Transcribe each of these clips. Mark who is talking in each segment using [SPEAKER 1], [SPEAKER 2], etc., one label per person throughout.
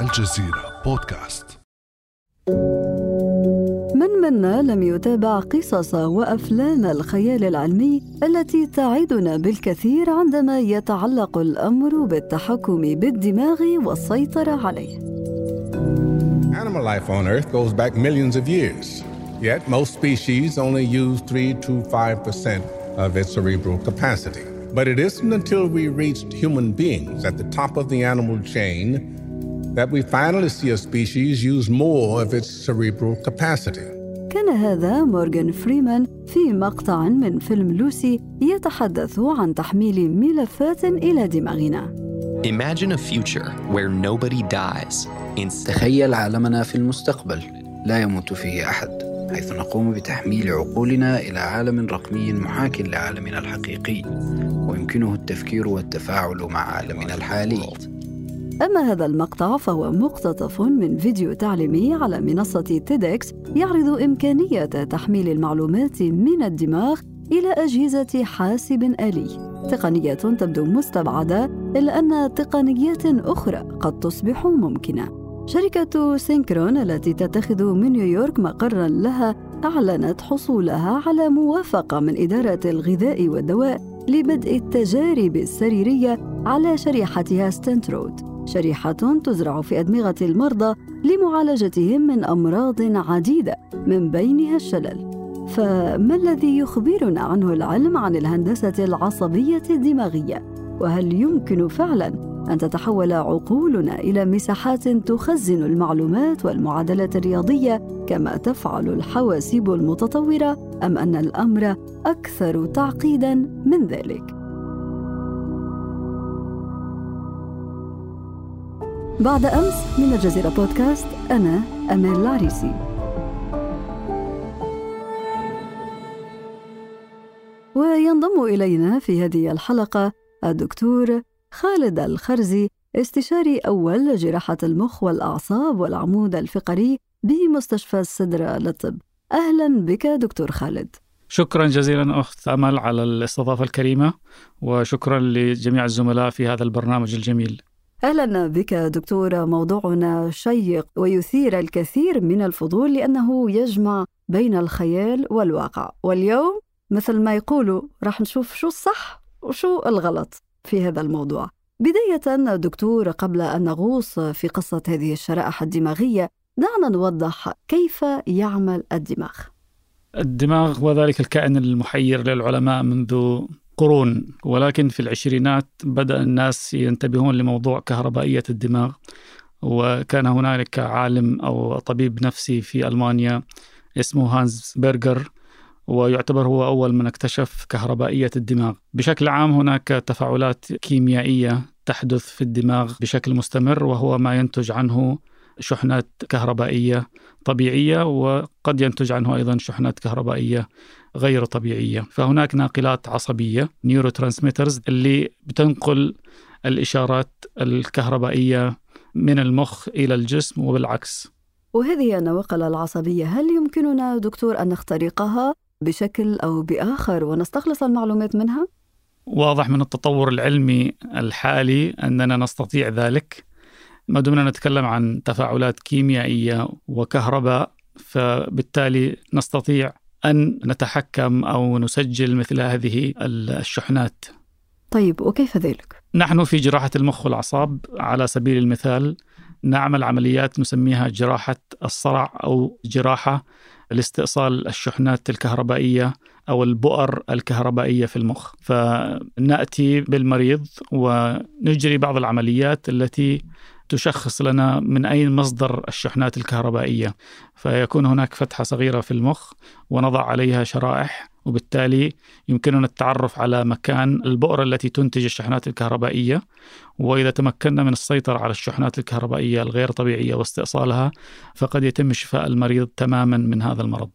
[SPEAKER 1] الجزيرة بودكاست
[SPEAKER 2] من منا لم يتابع قصص وافلام الخيال العلمي التي تعدنا بالكثير عندما يتعلق الامر بالتحكم بالدماغ والسيطره عليه
[SPEAKER 3] Animal life on Earth goes back millions of years. Yet most species only use 3 to 5% of its cerebral capacity. But it isn't until we reached human beings at the top of the animal chain that we finally see a species use more of its cerebral capacity.
[SPEAKER 2] كان هذا مورغان فريمان في مقطع من فيلم لوسي يتحدث عن تحميل ملفات إلى دماغنا
[SPEAKER 4] Imagine a future where nobody dies.
[SPEAKER 5] تخيل عالمنا في المستقبل لا يموت فيه أحد حيث نقوم بتحميل عقولنا إلى عالم رقمي محاك لعالمنا الحقيقي ويمكنه التفكير والتفاعل مع عالمنا الحالي
[SPEAKER 2] أما هذا المقطع فهو مقتطف من فيديو تعليمي على منصة TEDx يعرض إمكانية تحميل المعلومات من الدماغ إلى أجهزة حاسب آلي. تقنية تبدو مستبعدة إلا أن تقنيات أخرى قد تصبح ممكنة. شركة Synchron التي تتخذ من نيويورك مقرا لها أعلنت حصولها على موافقة من إدارة الغذاء والدواء لبدء التجارب السريرية على شريحتها ستنترود شريحة تزرع في أدمغة المرضى لمعالجتهم من أمراض عديدة من بينها الشلل فما الذي يخبرنا عنه العلم عن الهندسة العصبية الدماغية؟ وهل يمكن فعلا أن تتحول عقولنا إلى مساحات تخزن المعلومات والمعادلات الرياضية كما تفعل الحواسيب المتطورة أم أن الأمر أكثر تعقيدا من ذلك؟ بعد أمس من الجزيرة بودكاست أنا أمال العريسي. وينضم إلينا في هذه الحلقة الدكتور خالد الخرزي استشاري أول جراحة المخ والأعصاب والعمود الفقري بمستشفى السدرة للطب أهلا بك دكتور خالد.
[SPEAKER 6] شكرا جزيلا أخت أمل على الاستضافة الكريمة وشكرا لجميع الزملاء في هذا البرنامج الجميل.
[SPEAKER 2] أهلا بك دكتور موضوعنا شيق ويثير الكثير من الفضول لأنه يجمع بين الخيال والواقع. واليوم مثل ما يقولوا راح نشوف شو الصح وشو الغلط في هذا الموضوع. بداية دكتور قبل أن نغوص في قصة هذه الشرائح الدماغية دعنا نوضح كيف يعمل الدماغ.
[SPEAKER 6] الدماغ هو ذلك الكائن المحير للعلماء منذ قرون ولكن في العشرينات بدأ الناس ينتبهون لموضوع كهربائية الدماغ وكان هنالك عالم أو طبيب نفسي في ألمانيا اسمه هانز بيرجر ويعتبر هو أول من اكتشف كهربائية الدماغ. بشكل عام هناك تفاعلات كيميائية تحدث في الدماغ بشكل مستمر وهو ما ينتج عنه شحنات كهربائية طبيعية وقد ينتج عنه أيضا شحنات كهربائية غير طبيعية. فهناك ناقلات عصبية نيورو ترانسميترز اللي بتنقل الإشارات الكهربائية من المخ إلى الجسم وبالعكس.
[SPEAKER 2] وهذه النواقل العصبية هل يمكننا دكتور أن نخترقها بشكل أو بآخر ونستخلص المعلومات منها؟
[SPEAKER 6] واضح من التطور العلمي الحالي أننا نستطيع ذلك. ما دمنا نتكلم عن تفاعلات كيميائية وكهرباء فبالتالي نستطيع أن نتحكم أو نسجل مثل هذه الشحنات.
[SPEAKER 2] طيب وكيف ذلك؟
[SPEAKER 6] نحن في جراحة المخ والأعصاب. على سبيل المثال نعمل عمليات نسميها جراحة الصرع أو جراحة لاستئصال الشحنات الكهربائية أو البؤر الكهربائية في المخ. فنأتي بالمريض ونجري بعض العمليات التي تشخص لنا من أين مصدر الشحنات الكهربائية. فيكون هناك فتحة صغيرة في المخ ونضع عليها شرائح وبالتالي يمكننا التعرف على مكان البؤرة التي تنتج الشحنات الكهربائية. وإذا تمكنا من السيطرة على الشحنات الكهربائية الغير طبيعية واستئصالها فقد يتم شفاء المريض تماما من هذا المرض.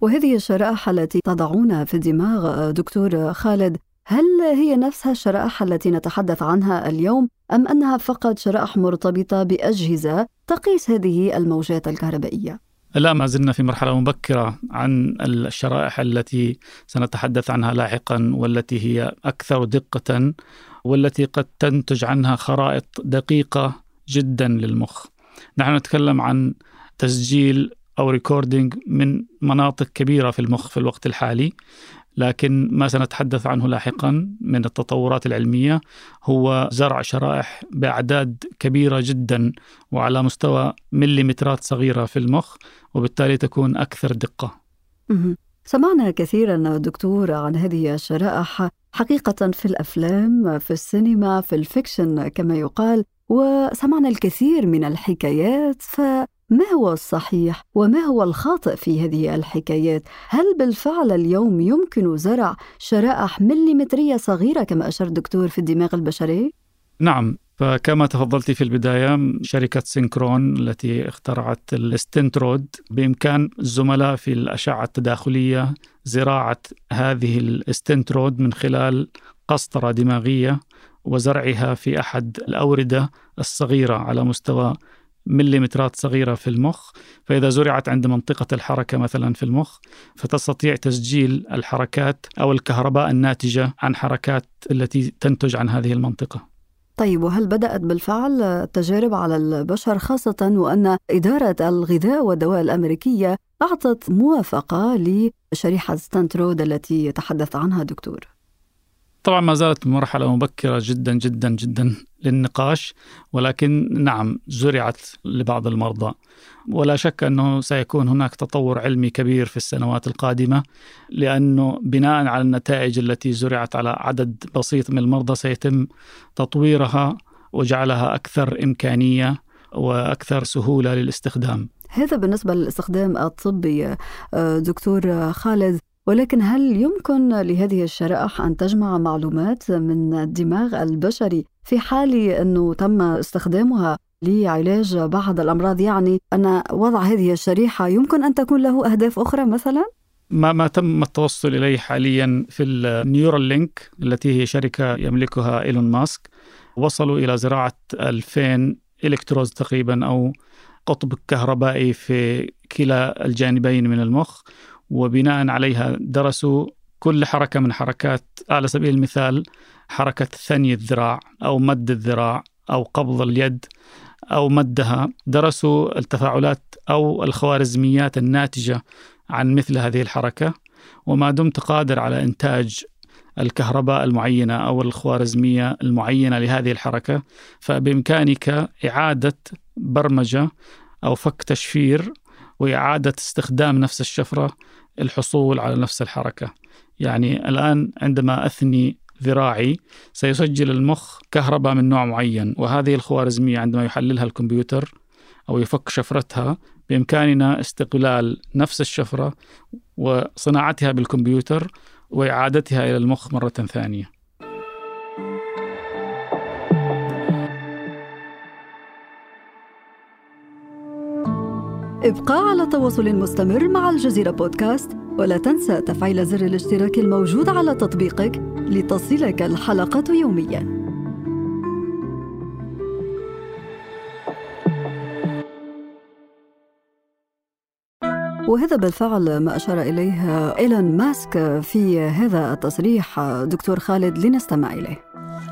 [SPEAKER 2] وهذه الشرائح التي تضعونها في الدماغ دكتور خالد هل هي نفسها الشرائح التي نتحدث عنها اليوم؟ أم أنها فقط شرائح مرتبطة بأجهزة تقيس هذه الموجات الكهربائية؟
[SPEAKER 6] لا ما زلنا في مرحلة مبكرة عن الشرائح التي سنتحدث عنها لاحقا والتي هي أكثر دقة والتي قد تنتج عنها خرائط دقيقة جدا للمخ نحن نتكلم عن تسجيل أو ريكوردينج من مناطق كبيرة في المخ في الوقت الحالي لكن ما سنتحدث عنه لاحقا من التطورات العلمية هو زرع شرائح بأعداد كبيرة جدا وعلى مستوى مليمترات صغيرة في المخ وبالتالي تكون أكثر دقة.
[SPEAKER 2] سمعنا كثيرا دكتور عن هذه الشرائح حقيقة في الأفلام في السينما في الفيكشن كما يقال وسمعنا الكثير من الحكايات فما هو الصحيح وما هو الخاطئ في هذه الحكايات؟ هل بالفعل اليوم يمكن زرع شرائح مليمترية صغيرة كما أشار الدكتور في الدماغ البشري؟
[SPEAKER 6] نعم فكما تفضلت في البداية شركة Synchron التي اخترعت ال Stentrode بإمكان الزملاء في الأشعة التداخلية زراعة هذه ال Stentrode من خلال قسطرة دماغية وزرعها في أحد الأوردة الصغيرة على مستوى مليمترات صغيرة في المخ فإذا زرعت عند منطقة الحركة مثلا في المخ فتستطيع تسجيل الحركات أو الكهرباء الناتجة عن حركات التي تنتج عن هذه المنطقة.
[SPEAKER 2] طيب وهل بدأت بالفعل التجارب على البشر خاصة وأن إدارة الغذاء والدواء الأمريكية أعطت موافقة لشريحة ستانترود التي تحدث عنها دكتور؟
[SPEAKER 6] طبعا ما زالت مرحلة مبكرة جدا جدا جدا للنقاش ولكن نعم زرعت لبعض المرضى. ولا شك أنه سيكون هناك تطور علمي كبير في السنوات القادمة لأنه بناء على النتائج التي زرعت على عدد بسيط من المرضى سيتم تطويرها وجعلها أكثر إمكانية وأكثر سهولة للاستخدام.
[SPEAKER 2] هذا بالنسبة للاستخدام الطبي دكتور خالد. ولكن هل يمكن لهذه الشرائح أن تجمع معلومات من الدماغ البشري في حال أنه تم استخدامها لعلاج بعض الأمراض؟ يعني أن وضع هذه الشريحة يمكن أن تكون له أهداف أخرى مثلا؟
[SPEAKER 6] ما ما تم التوصل إليه حاليا في ال Neuralink التي هي شركة يملكها إيلون ماسك. وصلوا إلى زراعة 2000 electrodes تقريبا أو قطب كهربائي في كلا الجانبين من المخ. وبناء عليها درسوا كل حركة من حركات على سبيل المثال حركة ثني الذراع أو مد الذراع أو قبض اليد أو مدها. درسوا التفاعلات أو الخوارزميات الناتجة عن مثل هذه الحركة. وما دمت قادر على إنتاج الكهرباء المعينة أو الخوارزمية المعينة لهذه الحركة فبإمكانك إعادة برمجة أو فك تشفير وإعادة استخدام نفس الشفرة الحصول على نفس الحركة. يعني الآن عندما أثني ذراعي سيسجل المخ كهرباء من نوع معين وهذه الخوارزمية عندما يحللها الكمبيوتر أو يفك شفرتها بإمكاننا استقلال نفس الشفرة وصناعتها بالكمبيوتر وإعادتها إلى المخ مرة ثانية.
[SPEAKER 2] ابقى على تواصل مستمر مع الجزيرة بودكاست ولا تنسى تفعيل زر الاشتراك الموجود على تطبيقك لتصلك الحلقة يومياً وهذا بالفعل ما أشار إليه إيلون ماسك في هذا التصريح دكتور خالد لنستمع إليه.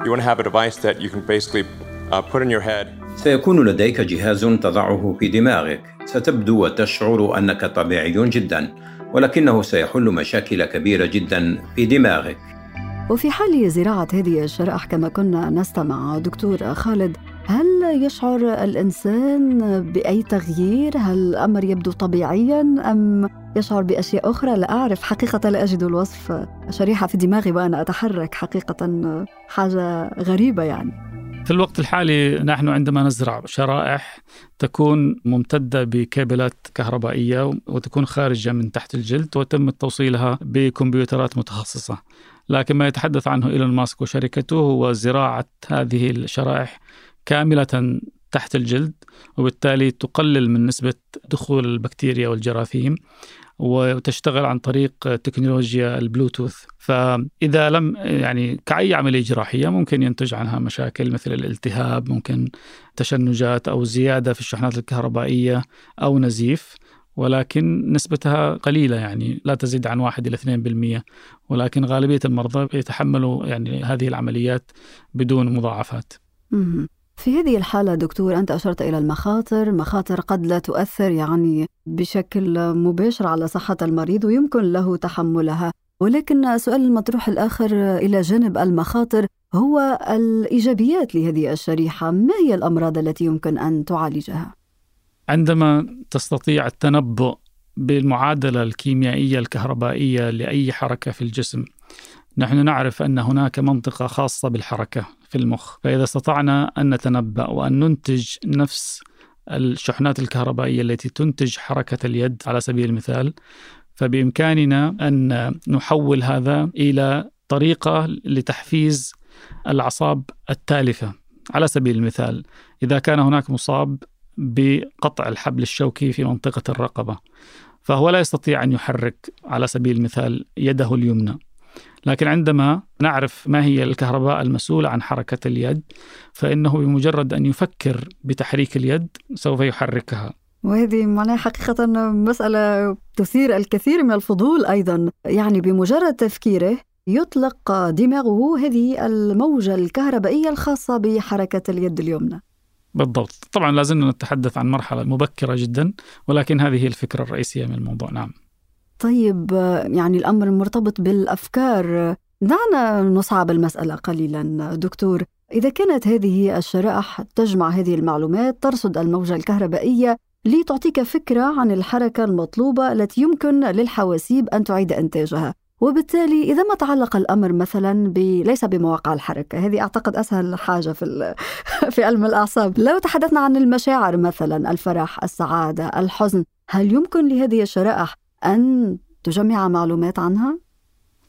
[SPEAKER 2] You want to have a device that you can basically uh, put in your head.
[SPEAKER 7] سيكون لديك جهاز تضعه في دماغك ستبدو وتشعر أنك طبيعي جدا ولكنه سيحل مشاكل كبيرة جدا في دماغك
[SPEAKER 2] وفي حال زراعة هذه الشرائح كما كنا نستمع دكتور خالد هل يشعر الإنسان بأي تغيير؟ هل الأمر يبدو طبيعيا أم يشعر بأشياء أخرى؟ لا أعرف حقيقة لا أجد الوصف شريحة في دماغي وأنا أتحرك حقيقة حاجة غريبة يعني
[SPEAKER 6] في الوقت الحالي نحن عندما نزرع شرائح تكون ممتدة بكابلات كهربائية وتكون خارجة من تحت الجلد وتم توصيلها بكمبيوترات متخصصة. لكن ما يتحدث عنه إيلون ماسك وشركته هو زراعة هذه الشرائح كاملة تحت الجلد وبالتالي تقلل من نسبة دخول البكتيريا والجراثيم. وتشتغل عن طريق تكنولوجيا البلوتوث. فإذا لم يعني كأي عملية جراحية ممكن ينتج عنها مشاكل مثل الالتهاب ممكن تشنجات أو زيادة في الشحنات الكهربائية أو نزيف ولكن نسبتها قليلة يعني لا تزيد عن واحد إلى 2% ولكن غالبية المرضى يتحملوا يعني هذه العمليات بدون مضاعفات.
[SPEAKER 2] في هذه الحالة دكتور أنت أشرت إلى المخاطر مخاطر قد لا تؤثر يعني بشكل مباشر على صحة المريض ويمكن له تحملها. ولكن السؤال المطروح الآخر إلى جانب المخاطر هو الإيجابيات لهذه الشريحة. ما هي الأمراض التي يمكن أن تعالجها؟
[SPEAKER 6] عندما تستطيع التنبؤ بالمعادلة الكيميائية الكهربائية لأي حركة في الجسم نحن نعرف أن هناك منطقة خاصة بالحركة. في المخ فإذا استطعنا أن نتنبأ وأن ننتج نفس الشحنات الكهربائية التي تنتج حركة اليد على سبيل المثال فبإمكاننا أن نحول هذا إلى طريقة لتحفيز الأعصاب التالفة. على سبيل المثال إذا كان هناك مصاب بقطع الحبل الشوكي في منطقة الرقبة فهو لا يستطيع أن يحرك على سبيل المثال يده اليمنى. لكن عندما نعرف ما هي الكهرباء المسؤولة عن حركة اليد فإنه بمجرد أن يفكر بتحريك اليد سوف يحركها.
[SPEAKER 2] وهذه معناها حقيقة مسألة تثير الكثير من الفضول أيضا. يعني بمجرد تفكيره يطلق دماغه هذه الموجة الكهربائية الخاصة بحركة اليد اليمنى.
[SPEAKER 6] بالضبط. طبعا لازلنا نتحدث عن مرحلة مبكرة جدا ولكن هذه هي الفكرة الرئيسية من الموضوع. نعم.
[SPEAKER 2] طيب يعني الأمر مرتبط بالأفكار. دعنا نصعب المسألة قليلا دكتور. إذا كانت هذه الشرائح تجمع هذه المعلومات ترصد الموجة الكهربائية لتعطيك فكرة عن الحركة المطلوبة التي يمكن للحواسيب أن تعيد إنتاجها. وبالتالي إذا ما تعلق الأمر مثلا ب... ليس بمواقع الحركة هذه أعتقد أسهل حاجة في ال... في علم الأعصاب. لو تحدثنا عن المشاعر مثلا الفرح السعادة الحزن هل يمكن لهذه الشرائح أن تجمع معلومات عنها؟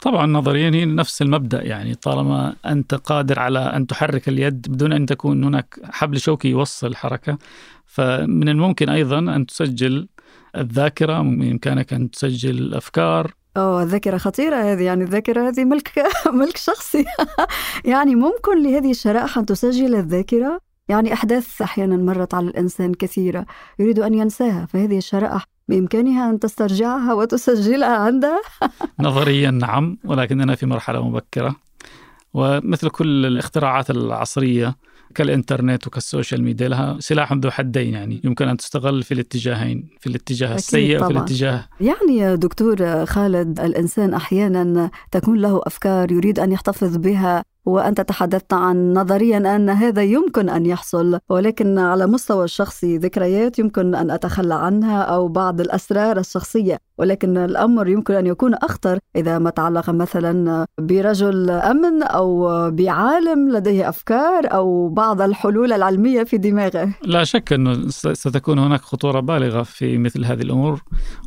[SPEAKER 6] طبعا نظريا هي نفس المبدأ يعني طالما أنت قادر على أن تحرك اليد بدون أن تكون هناك حبل شوكي يوصل الحركة فمن الممكن أيضا أن تسجل الذاكرة بإمكانك أن تسجل الأفكار.
[SPEAKER 2] أوه الذاكرة خطيرة هذه يعني الذاكرة هذه ملك ملك شخصي. يعني ممكن لهذه الشرائح أن تسجل الذاكرة؟ يعني أحداث أحيانا مرت على الإنسان كثيرة يريد أن ينساها فهذه الشرائح بإمكانها أن تسترجعها وتسجلها عندها
[SPEAKER 6] نظريا نعم ولكننا في مرحلة مبكرة. ومثل كل الاختراعات العصرية كالإنترنت وكالسوشيال ميديا لها سلاح ذو حدين يعني. يمكن أن تستغل في الاتجاهين في الاتجاه السيء وفي الاتجاه
[SPEAKER 2] يعني يا دكتور خالد الإنسان أحيانا تكون له أفكار يريد أن يحتفظ بها. وأنت تحدثت عن نظريا أن هذا يمكن أن يحصل ولكن على مستوى الشخصي ذكريات يمكن أن أتخلى عنها أو بعض الأسرار الشخصية ولكن الأمر يمكن أن يكون أخطر إذا ما تعلق مثلا برجل أمن أو بعالم لديه أفكار أو بعض الحلول العلمية في دماغه.
[SPEAKER 6] لا شك أنه ستكون هناك خطورة بالغة في مثل هذه الأمور.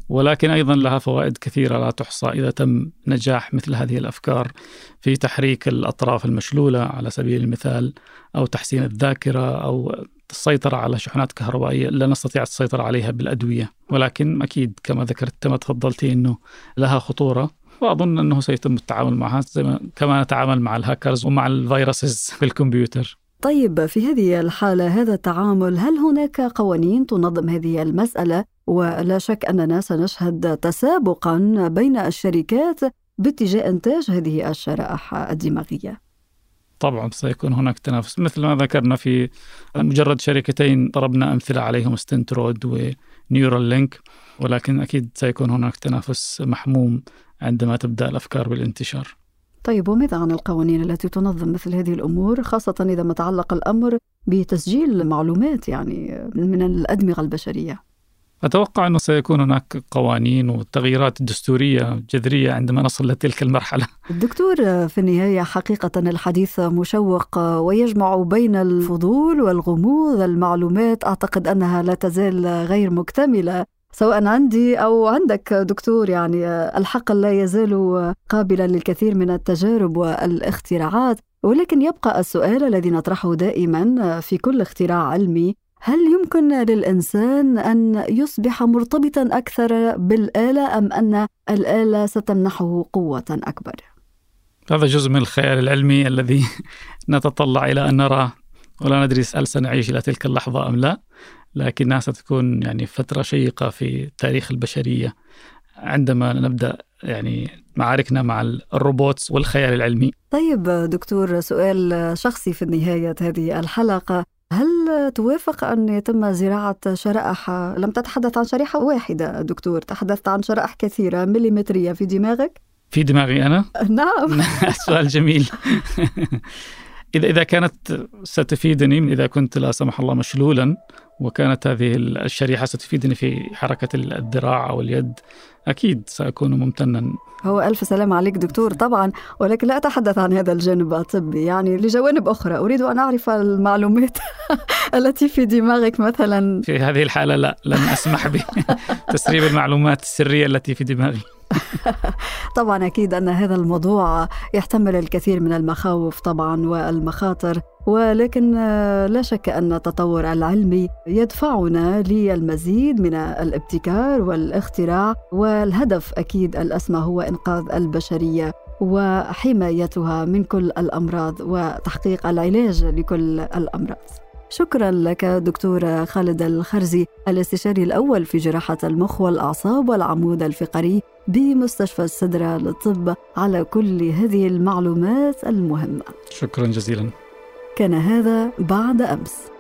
[SPEAKER 6] ولكن أيضا لها فوائد كثيرة لا تحصى إذا تم نجاح مثل هذه الأفكار في تحريك الأطراف المشلولة على سبيل المثال أو تحسين الذاكرة أو السيطرة على شحنات كهربائية. لا نستطيع السيطرة عليها بالأدوية ولكن أكيد كما ذكرت كما تفضلتي أنه لها خطورة وأظن أنه سيتم التعامل معها زي ما كما نتعامل مع الهاكرز ومع ال viruses في الكمبيوتر.
[SPEAKER 2] طيب في هذه الحالة هذا التعامل هل هناك قوانين تنظم هذه المسألة؟ ولا شك أننا سنشهد تسابقا بين الشركات باتجاه إنتاج هذه الشرائح الدماغية.
[SPEAKER 6] طبعا سيكون هناك تنافس. مثل ما ذكرنا في مجرد شركتين ضربنا أمثلة عليهم Stentrode ونيورال لينك ولكن أكيد سيكون هناك تنافس محموم عندما تبدأ الأفكار بالانتشار.
[SPEAKER 2] طيب وماذا عن القوانين التي تنظم مثل هذه الأمور خاصة إذا ما تعلق الأمر بتسجيل معلومات يعني من الأدمغة البشرية؟
[SPEAKER 6] أتوقع أنه سيكون هناك قوانين وتغييرات دستورية جذرية عندما نصل لتلك المرحلة.
[SPEAKER 2] دكتور في النهاية حقيقة الحديث مشوق ويجمع بين الفضول والغموض المعلومات. أعتقد أنها لا تزال غير مكتملة سواء عندي أو عندك دكتور. يعني الحقل لا يزال قابلا للكثير من التجارب والاختراعات. ولكن يبقى السؤال الذي نطرحه دائما في كل اختراع علمي هل يمكن للإنسان أن يصبح مرتبطا أكثر بالآلة أم أن الآلة ستمنحه قوة أكبر؟
[SPEAKER 6] هذا جزء من الخيال العلمي الذي نتطلع إلى أن نراه ولا ندري هل سنعيش إلى تلك اللحظة أم لا لكنها ستكون يعني فترة شيقة في تاريخ البشرية عندما نبدأ يعني معاركنا مع الروبوتس والخيال العلمي
[SPEAKER 2] طيب دكتور سؤال شخصي في نهاية هذه الحلقة هل توافق أن يتم زراعة شرائح لم تتحدث عن شريحة واحدة دكتور تحدثت عن شرائح كثيرة مليمترية في دماغك؟
[SPEAKER 6] في دماغي أنا؟
[SPEAKER 2] نعم
[SPEAKER 6] سؤال جميل إذا إذا كانت ستفيدني إذا كنت لا سمح الله مشلولا وكانت هذه الشريحة ستفيدني في حركة الذراع أو اليد أكيد سأكون ممتنا.
[SPEAKER 2] هو ألف سلام عليك دكتور طبعا ولكن لا أتحدث عن هذا الجانب الطبي يعني لجوانب أخرى. أريد أن أعرف المعلومات التي في دماغك مثلا.
[SPEAKER 6] في هذه الحالة لا لن أسمح بتسريب المعلومات السرية التي في دماغي.
[SPEAKER 2] طبعا أكيد أن هذا الموضوع يحتمل الكثير من المخاوف طبعا والمخاطر ولكن لا شك أن التطور العلمي يدفعنا للمزيد من الابتكار والاختراع والهدف أكيد الأسمى هو إنقاذ البشرية وحمايتها من كل الأمراض وتحقيق العلاج لكل الأمراض. شكرا لك دكتور خالد الخرزي الاستشاري الأول في جراحة المخ والأعصاب والعمود الفقري بمستشفى السدرة للطب على كل هذه المعلومات المهمة.
[SPEAKER 6] شكرا جزيلا.
[SPEAKER 2] كان هذا بعد أمس.